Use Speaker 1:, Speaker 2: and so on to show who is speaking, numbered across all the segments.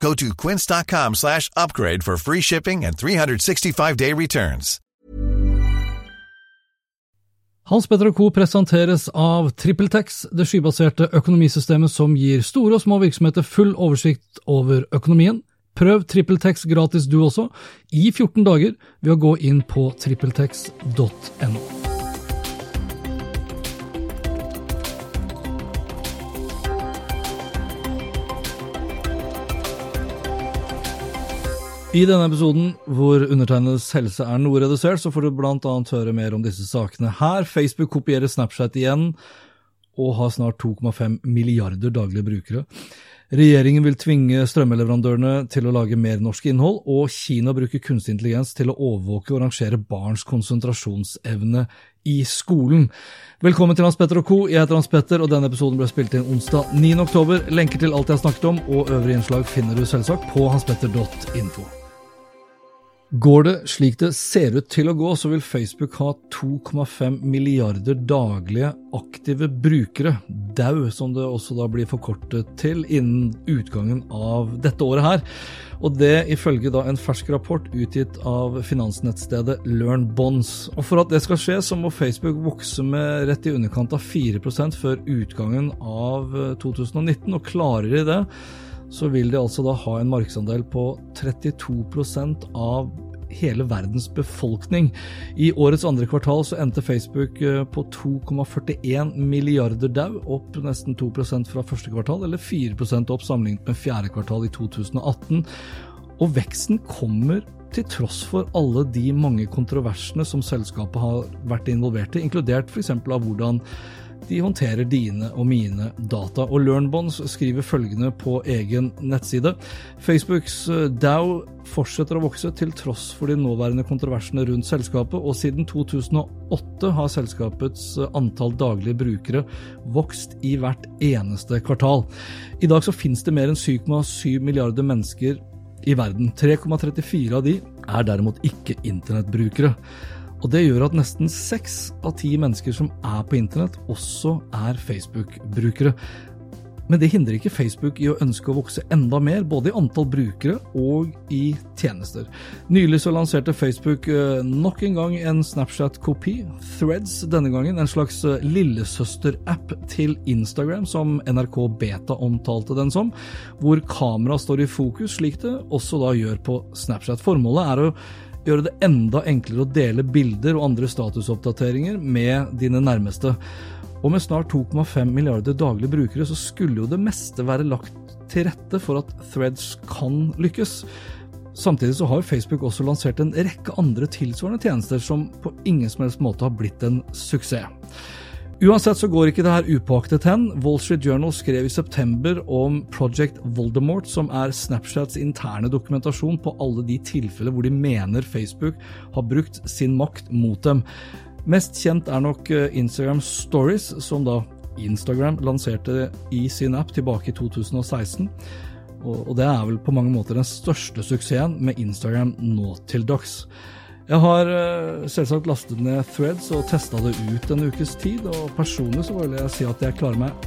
Speaker 1: Go to quince.com slash upgrade for free shipping and 365-day returns.
Speaker 2: Hans Petter Co. presenteres av TrippelTex, det skybaserte økonomisystemet som gir store og små virksomheter full oversikt over økonomien. Prøv TrippelTex gratis du også, i 14 dager, ved å gå inn på trippeltex.no. I denne episoden, hvor undertegnedes helse er noe redusert, så får du annet høre mer om disse sakene her. Facebook kopierer Snapchat igjen, og har snart 2,5 milliarder daglige brukere. Regjeringen vil tvinge strømmeleverandørene til å lage mer norsk innhold, og Kina bruker kunstig intelligens til å overvåke og rangere barns konsentrasjonsevne i skolen. Velkommen til Hans Petter og co. Jeg heter Hans Petter, og denne episoden ble spilt inn onsdag 9. oktober. Lenker til alt jeg har snakket om, og øvrige innslag finner du selvsagt på hanspetter.info. Går det slik det ser ut til å gå, så vil Facebook ha 2,5 milliarder daglige aktive brukere, DAU, som det også da blir forkortet til, innen utgangen av dette året her. Og det ifølge da en fersk rapport utgitt av finansnettstedet Learn Bonds. Og for at det skal skje, så må Facebook vokse med rett i underkant av 4% før utgangen av 2019, og klarer de det, så vil de altså da ha en markedsandel på 32% av hele verdens befolkning. I årets andre kvartal så endte Facebook på 2,41 milliarder dau, opp nesten 2% fra første kvartal, eller 4 opp sammenlignet med fjerde kvartal i 2018. Og veksten kommer til tross for alle de mange kontroversene som selskapet har vært involvert i, inkludert f.eks. av hvordan de håndterer dine og mine data. Og LearnBonds skriver følgende på egen nettside. Facebooks eh, DAO fortsetter å vokse til tross for de nåværende kontroversene rundt selskapet, og siden 2008 har selskapets eh, antall daglige brukere vokst i hvert eneste kvartal. I dag så finnes det mer enn 7,7 milliarder mennesker i verden. 3,34 av de er derimot ikke internettbrukere. Og det gjør at nesten seks av ti mennesker som er på internett, også er Facebook-brukere. Men det hindrer ikke Facebook i å ønske å vokse enda mer, både i antall brukere og i tjenester. Nylig så lanserte Facebook eh, nok en gang en Snapchat-kopi, Threads denne gangen, en slags eh, lillesøster-app til Instagram, som NRK Beta omtalte den som, hvor kamera står i fokus, slik det også da gjør på Snapchat. Formålet er å gjøre det enda enklere å dele bilder og andre statusoppdateringer med dine nærmeste. Og med snart 2,5 milliarder daglige brukere, så skulle jo det meste være lagt til rette for at Threads kan lykkes. Samtidig så har Facebook også lansert en rekke andre tilsvarende tjenester som på ingen som helst måte har blitt en suksess. Uansett så går ikke det her upåaktet hen. Wall Street Journal skrev i september om Project Voldemort, som er Snapchats interne dokumentasjon på alle de tilfeller hvor de mener Facebook har brukt sin makt mot dem. Mest kjent er nok eh, Instagram Stories, som da Instagram lanserte i sin app tilbake i 2016. Og det er vel på mange måter den største suksessen med Instagram nå til dags. Jeg har uh, selvsagt lastet ned Threads og testa det ut en ukes tid, og personlig så vil jeg si at jeg klarer meg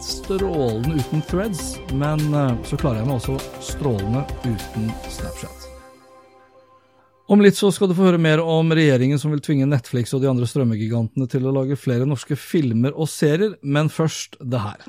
Speaker 2: strålende uten Threads, men uh, så klarer jeg meg også strålende uten Snapchat. Om litt så skal du få høre mer om regjeringen som vil tvinge Netflix og de andre strømmegigantene til å lage flere norske filmer og serier, men først det her.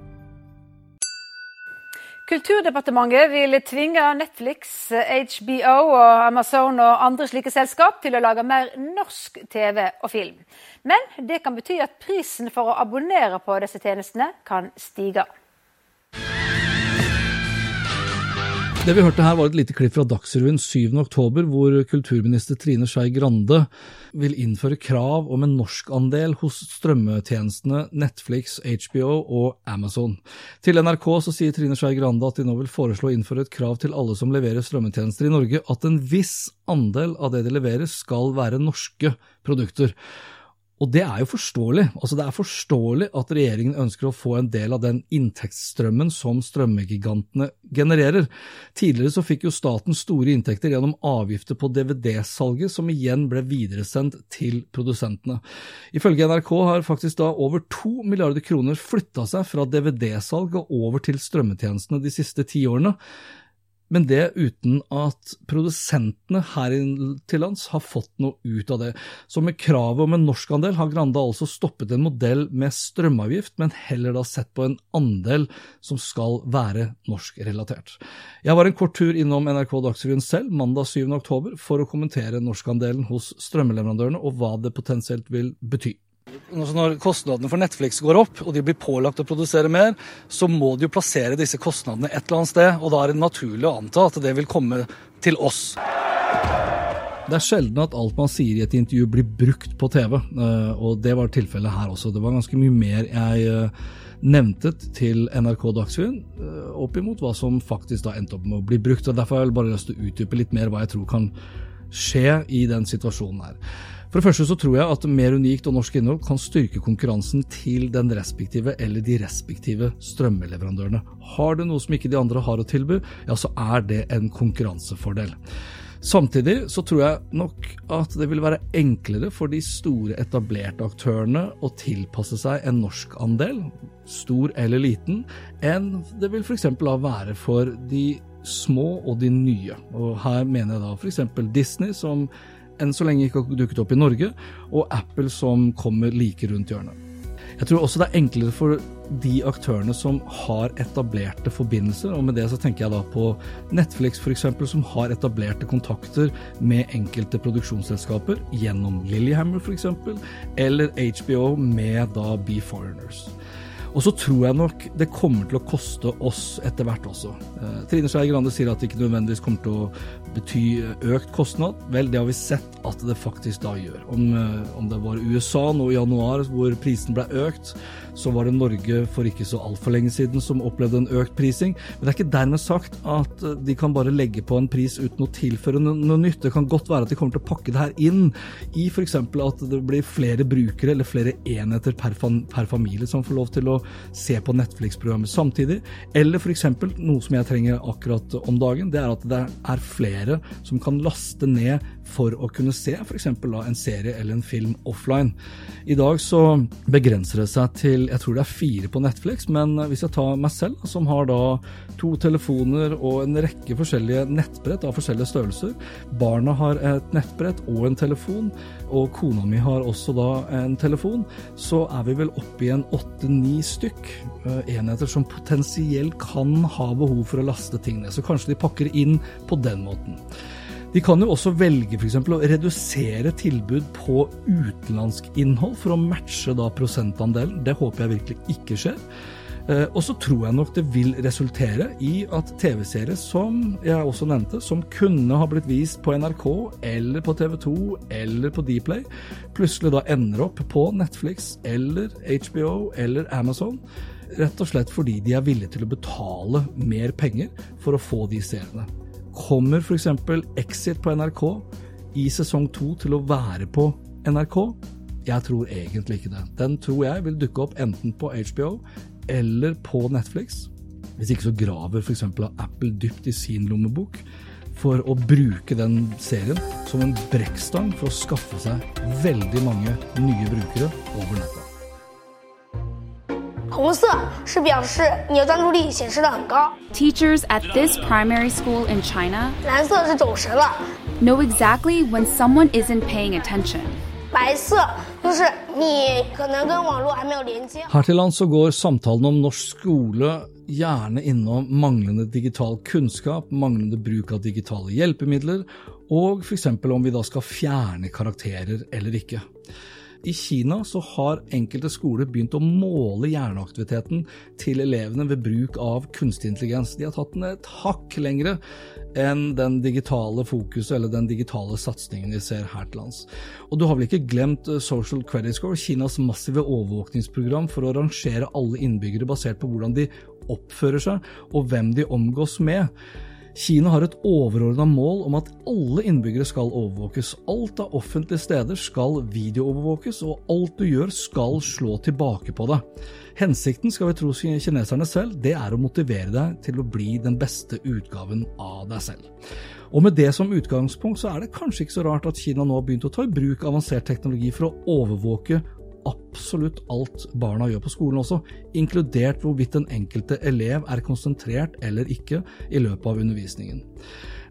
Speaker 3: Kulturdepartementet vil tvinge Netflix, HBO og Amazon og andre slike selskap til å lage mer norsk TV og film. Men det kan bety at prisen for å abonnere på disse tjenestene kan stige.
Speaker 2: Det vi hørte her var et lite klipp fra Dagsrevyen 7.10, hvor kulturminister Trine Skei Grande vil innføre krav om en norskandel hos strømmetjenestene Netflix, HBO og Amazon. Til NRK så sier Trine Skei Grande at de nå vil foreslå å innføre et krav til alle som leverer strømmetjenester i Norge, at en viss andel av det de leverer skal være norske produkter. Og det er jo forståelig. Altså Det er forståelig at regjeringen ønsker å få en del av den inntektsstrømmen som strømmegigantene genererer. Tidligere så fikk jo staten store inntekter gjennom avgifter på DVD-salget, som igjen ble videresendt til produsentene. Ifølge NRK har faktisk da over to milliarder kroner flytta seg fra DVD-salg og over til strømmetjenestene de siste ti årene men det uten at produsentene her til lands har fått noe ut av det. Så med kravet om en norskandel har Grande altså stoppet en modell med strømavgift, men heller da sett på en andel som skal være norskrelatert. Jeg var en kort tur innom NRK Dagsrevyen selv mandag 7. oktober for å kommentere norskandelen hos strømmeleverandørene og hva det potensielt vil bety. Når kostnadene for Netflix går opp, og de blir pålagt å produsere mer, så må de jo plassere disse kostnadene et eller annet sted, og da er det naturlig å anta at det vil komme til oss. Det er sjelden at alt man sier i et intervju blir brukt på TV, eh, og det var tilfellet her også. Det var ganske mye mer jeg eh, nevnte til NRK Dagsrevyen, eh, opp imot hva som faktisk da endte opp med å bli brukt. og Derfor har jeg bare lyst til å utdype litt mer hva jeg tror kan skje i den situasjonen her. For det første så tror jeg at mer unikt og norsk innhold kan styrke konkurransen til den respektive eller de respektive strømmeleverandørene. Har du noe som ikke de andre har å tilby, ja så er det en konkurransefordel. Samtidig så tror jeg nok at det vil være enklere for de store etablerte aktørene å tilpasse seg en norsk andel, stor eller liten, enn det vil f.eks. være for de små og de nye. Og her mener jeg da f.eks. Disney, som enn så lenge ikke har dukket opp i Norge, og Apple som kommer like rundt hjørnet. Jeg tror også det er enklere for de aktørene som har etablerte forbindelser, og med det så tenker jeg da på Netflix f.eks., som har etablerte kontakter med enkelte produksjonsselskaper gjennom Lillyhammer f.eks., eller HBO med da Be Foreigners. Og så tror jeg nok det kommer til å koste oss etter hvert også. Eh, Trine Skei Grande sier at det ikke nødvendigvis kommer til å bety økt kostnad. Vel, det har vi sett at det faktisk da gjør. Om, eh, om det var USA nå i januar hvor prisen ble økt, så var det Norge for ikke så altfor lenge siden som opplevde en økt prising. Men det er ikke dermed sagt at eh, de kan bare legge på en pris uten å tilføre noe, nytt. Det kan godt være at de kommer til å pakke det her inn i f.eks. at det blir flere brukere eller flere enheter per, per familie som får lov til å se på Netflix-programmet samtidig. Eller f.eks. noe som jeg trenger akkurat om dagen, det er at det er flere som kan laste ned for å kunne se f.eks. en serie eller en film offline. I dag så begrenser det seg til jeg tror det er fire på Netflix, men hvis jeg tar meg selv, som har da to telefoner og en rekke forskjellige nettbrett av forskjellige størrelser, barna har et nettbrett og en telefon, og kona mi har også da en telefon, så er vi vel oppe i en åtte-ni stykk eh, enheter som potensielt kan ha behov for å laste ting ned. Så kanskje de pakker inn på den måten. De kan jo også velge f.eks. å redusere tilbud på utenlandsk innhold for å matche da prosentandelen. Det håper jeg virkelig ikke skjer. Eh, og så tror jeg nok det vil resultere i at TV-serier som jeg også nevnte, som kunne ha blitt vist på NRK eller på TV 2 eller på Dplay, plutselig da ender opp på Netflix eller HBO eller Amazon. Rett og slett fordi de er villige til å betale mer penger for å få de seriene. Kommer f.eks. Exit på NRK i sesong to til å være på NRK? Jeg tror egentlig ikke det. Den tror jeg vil dukke opp enten på HBO eller på Netflix. Hvis ikke så graver f.eks. Apple dypt i sin lommebok for å bruke den serien som en brekkstang for å skaffe seg veldig mange nye brukere over nettet.
Speaker 4: 红色是表示你的专注力显示的很高。
Speaker 5: Teachers at this primary school in China
Speaker 4: 蓝色是走神了，
Speaker 5: know exactly when someone isn't paying attention.
Speaker 4: 白色那 就是你可能跟网络还没有连接。
Speaker 2: Her til lands så går samtalen om norsk skole gjerne innom manglende digital kunnskap, manglende bruk av digitale hjelpemidler, og f.eks. om vi da skal fjerne karakterer eller ikke. I Kina så har enkelte skoler begynt å måle hjerneaktiviteten til elevene ved bruk av kunstig intelligens. De har tatt den et hakk lengre enn den digitale fokuset eller den digitale satsingen vi ser her til lands. Og du har vel ikke glemt eh, Social Credit Score, Kinas massive overvåkningsprogram for å rangere alle innbyggere basert på hvordan de oppfører seg og hvem de omgås med. Kina har et overordna mål om at alle innbyggere skal overvåkes. Alt av offentlige steder skal videoovervåkes, og alt du gjør skal slå tilbake på deg. Hensikten, skal vi tro kineserne selv, det er å motivere deg til å bli den beste utgaven av deg selv. Og med det som utgangspunkt så er det kanskje ikke så rart at Kina nå har begynt å ta i bruk avansert teknologi for å overvåke absolutt alt barna gjør på skolen også, inkludert hvorvidt den enkelte elev er konsentrert eller ikke i løpet av undervisningen.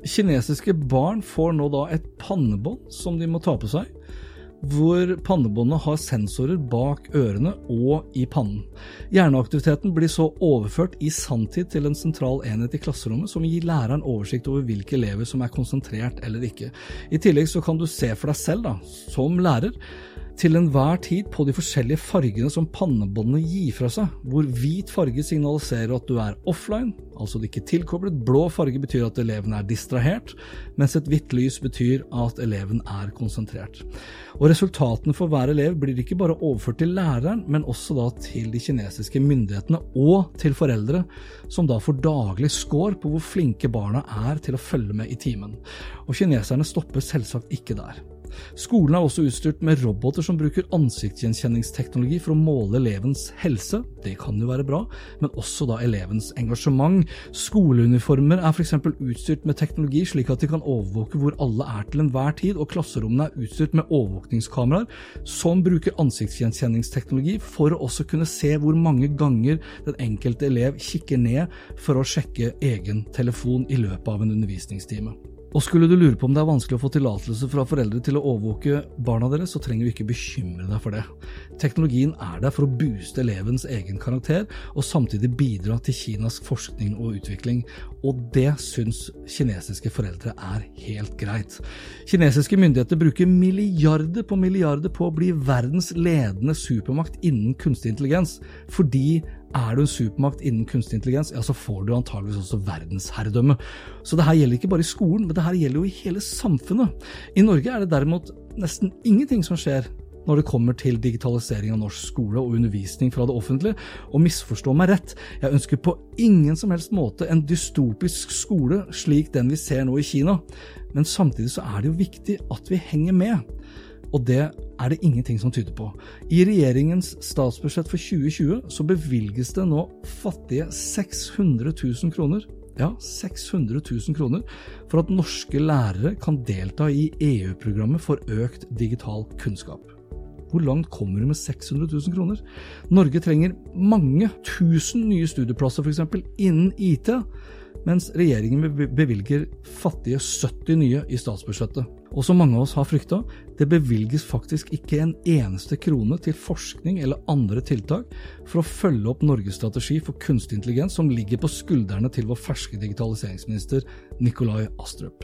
Speaker 2: Kinesiske barn får nå da et pannebånd som de må ta på seg, hvor pannebåndet har sensorer bak ørene og i pannen. Hjerneaktiviteten blir så overført i sanntid til en sentral enhet i klasserommet som gir læreren oversikt over hvilke elever som er konsentrert eller ikke. I tillegg så kan du se for deg selv, da, som lærer, til enhver tid på de forskjellige fargene som pannebåndene gir fra seg, hvor hvit farge signaliserer at du er offline, altså du ikke tilkoblet, blå farge betyr at eleven er distrahert, mens et hvitt lys betyr at eleven er konsentrert. Og Resultatene for hver elev blir ikke bare overført til læreren, men også da til de kinesiske myndighetene og til foreldre, som da får daglig score på hvor flinke barna er til å følge med i timen. Og kineserne stopper selvsagt ikke der. Skolen er også utstyrt med roboter som bruker ansiktsgjenkjenningsteknologi for å måle elevens helse, det kan jo være bra, men også da elevens engasjement. Skoleuniformer er f.eks. utstyrt med teknologi slik at de kan overvåke hvor alle er til enhver tid, og klasserommene er utstyrt med overvåkningskameraer som bruker ansiktsgjenkjenningsteknologi for å også kunne se hvor mange ganger den enkelte elev kikker ned for å sjekke egen telefon i løpet av en undervisningstime. Og skulle du lure på om det er vanskelig å få tillatelse fra foreldre til å overvåke barna deres, så trenger du ikke bekymre deg for det. Teknologien er der for å booste elevens egen karakter, og samtidig bidra til Kinas forskning og utvikling. Og det syns kinesiske foreldre er helt greit. Kinesiske myndigheter bruker milliarder på milliarder på å bli verdens ledende supermakt innen kunstig intelligens, fordi er du en supermakt innen kunstig intelligens, ja, så får du antageligvis også verdensherredømme. Så det her gjelder ikke bare i skolen, men det her gjelder jo i hele samfunnet. I Norge er det derimot nesten ingenting som skjer når det kommer til digitalisering av norsk skole og undervisning fra det offentlige. Og misforstå meg rett, jeg ønsker på ingen som helst måte en dystopisk skole slik den vi ser nå i Kina, men samtidig så er det jo viktig at vi henger med. Og det er det ingenting som tyder på. I regjeringens statsbudsjett for 2020 så bevilges det nå fattige 600 000 kroner ja, 600 000 kroner for at norske lærere kan delta i EU-programmet for økt digital kunnskap. Hvor langt kommer du med 600 000 kroner? Norge trenger mange tusen nye studieplasser f.eks. innen IT, mens regjeringen bevilger fattige 70 nye i statsbudsjettet. Og som mange av oss har frykta, det bevilges faktisk ikke en eneste krone til forskning eller andre tiltak for å følge opp Norges strategi for kunstig intelligens som ligger på skuldrene til vår ferske digitaliseringsminister Nikolai Astrup.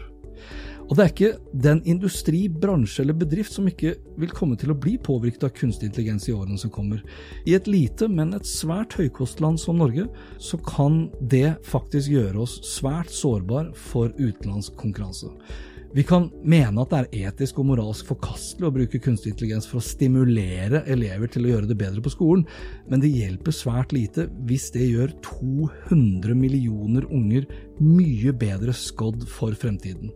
Speaker 2: Og det er ikke den industri, bransje eller bedrift som ikke vil komme til å bli påvirket av kunstig intelligens i årene som kommer. I et lite, men et svært høykostland som Norge, så kan det faktisk gjøre oss svært sårbar for utenlandsk konkurranse. Vi kan mene at det er etisk og moralsk forkastelig å bruke kunstig intelligens for å stimulere elever til å gjøre det bedre på skolen, men det hjelper svært lite hvis det gjør 200 millioner unger mye bedre skodd for fremtiden.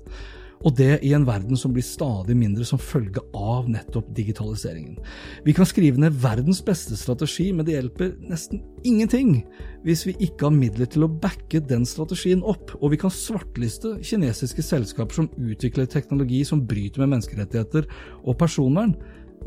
Speaker 2: Og det i en verden som blir stadig mindre som følge av nettopp digitaliseringen. Vi kan skrive ned verdens beste strategi, men det hjelper nesten ingenting hvis vi ikke har midler til å backe den strategien opp, og vi kan svartliste kinesiske selskaper som utvikler teknologi som bryter med menneskerettigheter og personvern.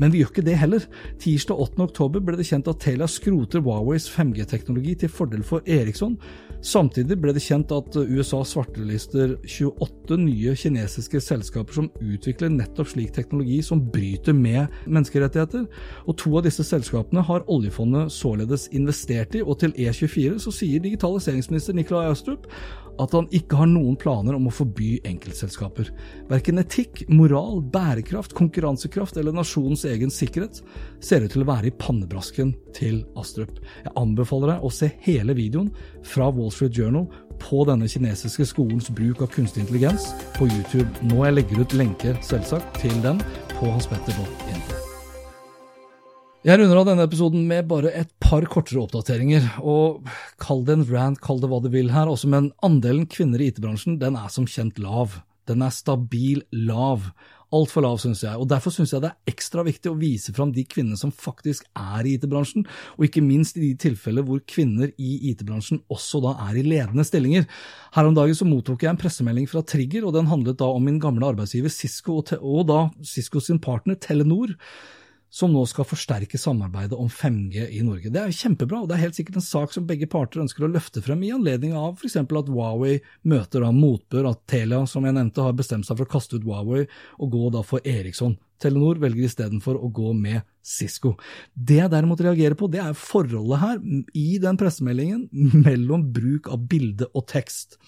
Speaker 2: Men vi gjør ikke det heller. Tirsdag 8. oktober ble det kjent at Telia skroter Huaweis 5G-teknologi til fordel for Eriksson. Samtidig ble det kjent at USA svartelister 28 nye kinesiske selskaper som utvikler nettopp slik teknologi som bryter med menneskerettigheter. Og to av disse selskapene har oljefondet således investert i, og til E24 så sier digitaliseringsminister Nikolai Astrup at han ikke har noen planer om å forby enkeltselskaper. Verken etikk, moral, bærekraft, konkurransekraft eller nasjonens egen sikkerhet ser ut til å være i pannebrasken til Astrup. Jeg anbefaler deg å se hele videoen fra Wall Street Journal på denne kinesiske skolens bruk av kunstig intelligens på YouTube. Nå jeg legger ut lenker, selvsagt, til den på hanspetter.info. Jeg runder av denne episoden med bare et par kortere oppdateringer. og Kall det en rant, kall det hva du vil her, også, men andelen kvinner i IT-bransjen den er som kjent lav. Den er stabil lav. Altfor lav, syns jeg. og Derfor syns jeg det er ekstra viktig å vise fram de kvinnene som faktisk er i IT-bransjen, og ikke minst i de tilfeller hvor kvinner i IT-bransjen også da er i ledende stillinger. Her om dagen så mottok jeg en pressemelding fra Trigger, og den handlet da om min gamle arbeidsgiver Cisco, og da Cisco sin partner Telenor som nå skal forsterke samarbeidet om 5G i Norge. Det er jo kjempebra, og det er helt sikkert en sak som begge parter ønsker å løfte frem i anledning av f.eks. at Huawei møter da motbør, at Telia, som jeg nevnte, har bestemt seg for å kaste ut Huawei og gå da for Eriksson. Telenor velger istedenfor å gå med Cisco. Det jeg derimot reagerer på, det er forholdet her i den pressemeldingen mellom bruk av bilde og tekst.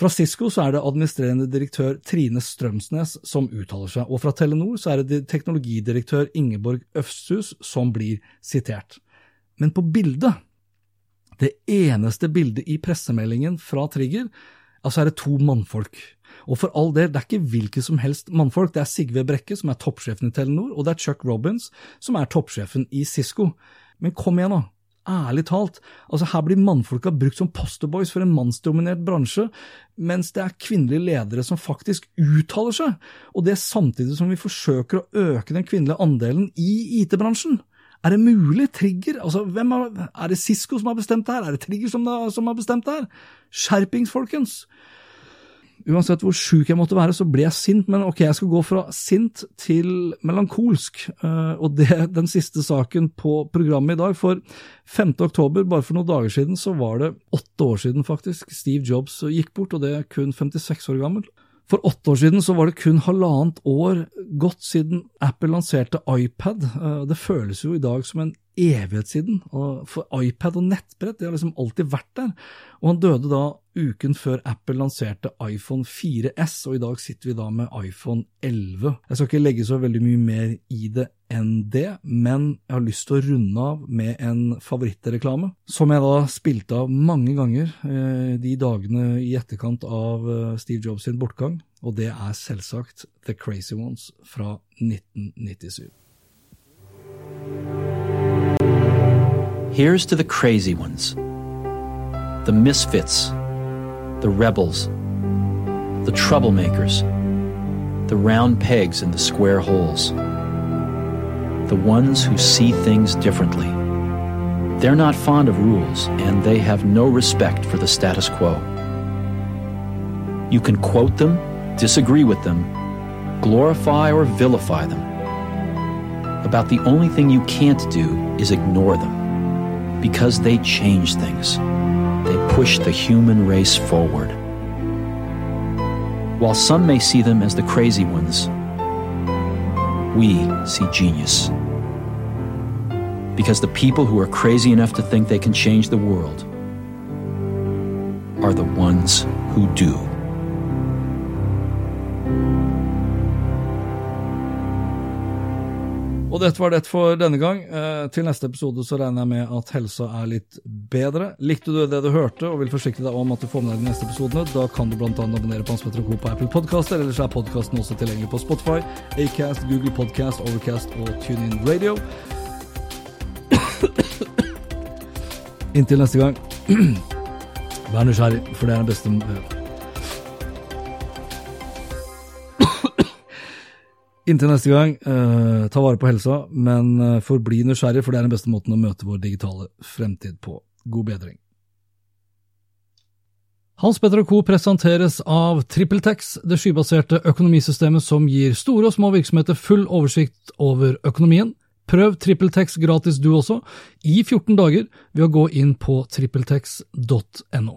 Speaker 2: Fra Cisco så er det administrerende direktør Trine Strømsnes som uttaler seg, og fra Telenor så er det teknologidirektør Ingeborg Øfshus som blir sitert. Men på bildet, det eneste bildet i pressemeldingen fra Trigger, altså er det to mannfolk. Og for all del, det er ikke hvilke som helst mannfolk. Det er Sigve Brekke, som er toppsjefen i Telenor, og det er Chuck Robins, som er toppsjefen i Cisco. Men kom igjen, da. Ærlig talt, altså her blir mannfolka brukt som posterboys for en mannsdominert bransje, mens det er kvinnelige ledere som faktisk uttaler seg, og det samtidig som vi forsøker å øke den kvinnelige andelen i IT-bransjen. Er det mulig? Trigger? Altså, er, er det Cisco som har bestemt det her? Er det Trigger som, som har bestemt det her? Skjerpings, folkens! Uansett hvor sjuk jeg måtte være, så ble jeg sint, men ok, jeg skal gå fra sint til melankolsk. Uh, og det den siste saken på programmet i dag. For 5. oktober, bare for noen dager siden, så var det åtte år siden faktisk Steve Jobs gikk bort, og det er kun 56 år gammel. For åtte år siden så var det kun halvannet år gått siden Apple lanserte iPad. Uh, det føles jo i dag som en evighet siden. For iPad og nettbrett det har liksom alltid vært der. Og han døde da uken før Apple lanserte iPhone 4S, og i dag sitter vi da med iPhone 11. Jeg skal ikke legge så veldig mye mer i det enn det, men jeg har lyst til å runde av med en favorittreklame, som jeg da spilte av mange ganger eh, de dagene i etterkant av eh, Steve Jobs sin bortgang, og det er selvsagt The Crazy Ones fra 1997.
Speaker 6: Here's to the crazy ones, the misfits, the rebels, the troublemakers, the round pegs in the square holes, the ones who see things differently. They're not fond of rules, and they have no respect for the status quo. You can quote them, disagree with them, glorify or vilify them. About the only thing you can't do is ignore them because they change things. They push the human race forward. While some may see them as the crazy ones, we see genius. Because the people who are crazy enough to think they can change the world are the ones who do.
Speaker 2: Og dette var det for denne gang. Eh, til neste episode så regner jeg med at helsa er litt bedre. Likte du det du hørte og vil forsikre deg om at du får med deg de neste episodene, da kan du bl.a. abonnere på Hans Petter Co. på Apple Podcaster, ellers er podkasten også tilgjengelig på Spotify, Acast, Google Podcast, Overcast og TuneIn Radio. Inntil neste gang, vær nysgjerrig, for det er den beste Inntil neste gang, eh, ta vare på helsa, men eh, forbli nysgjerrig, for det er den beste måten å møte vår digitale fremtid på. God bedring. Hans Petter Co. presenteres av TrippelTex, det skybaserte økonomisystemet som gir store og små virksomheter full oversikt over økonomien. Prøv TrippelTex gratis du også, i 14 dager, ved å gå inn på trippeltex.no.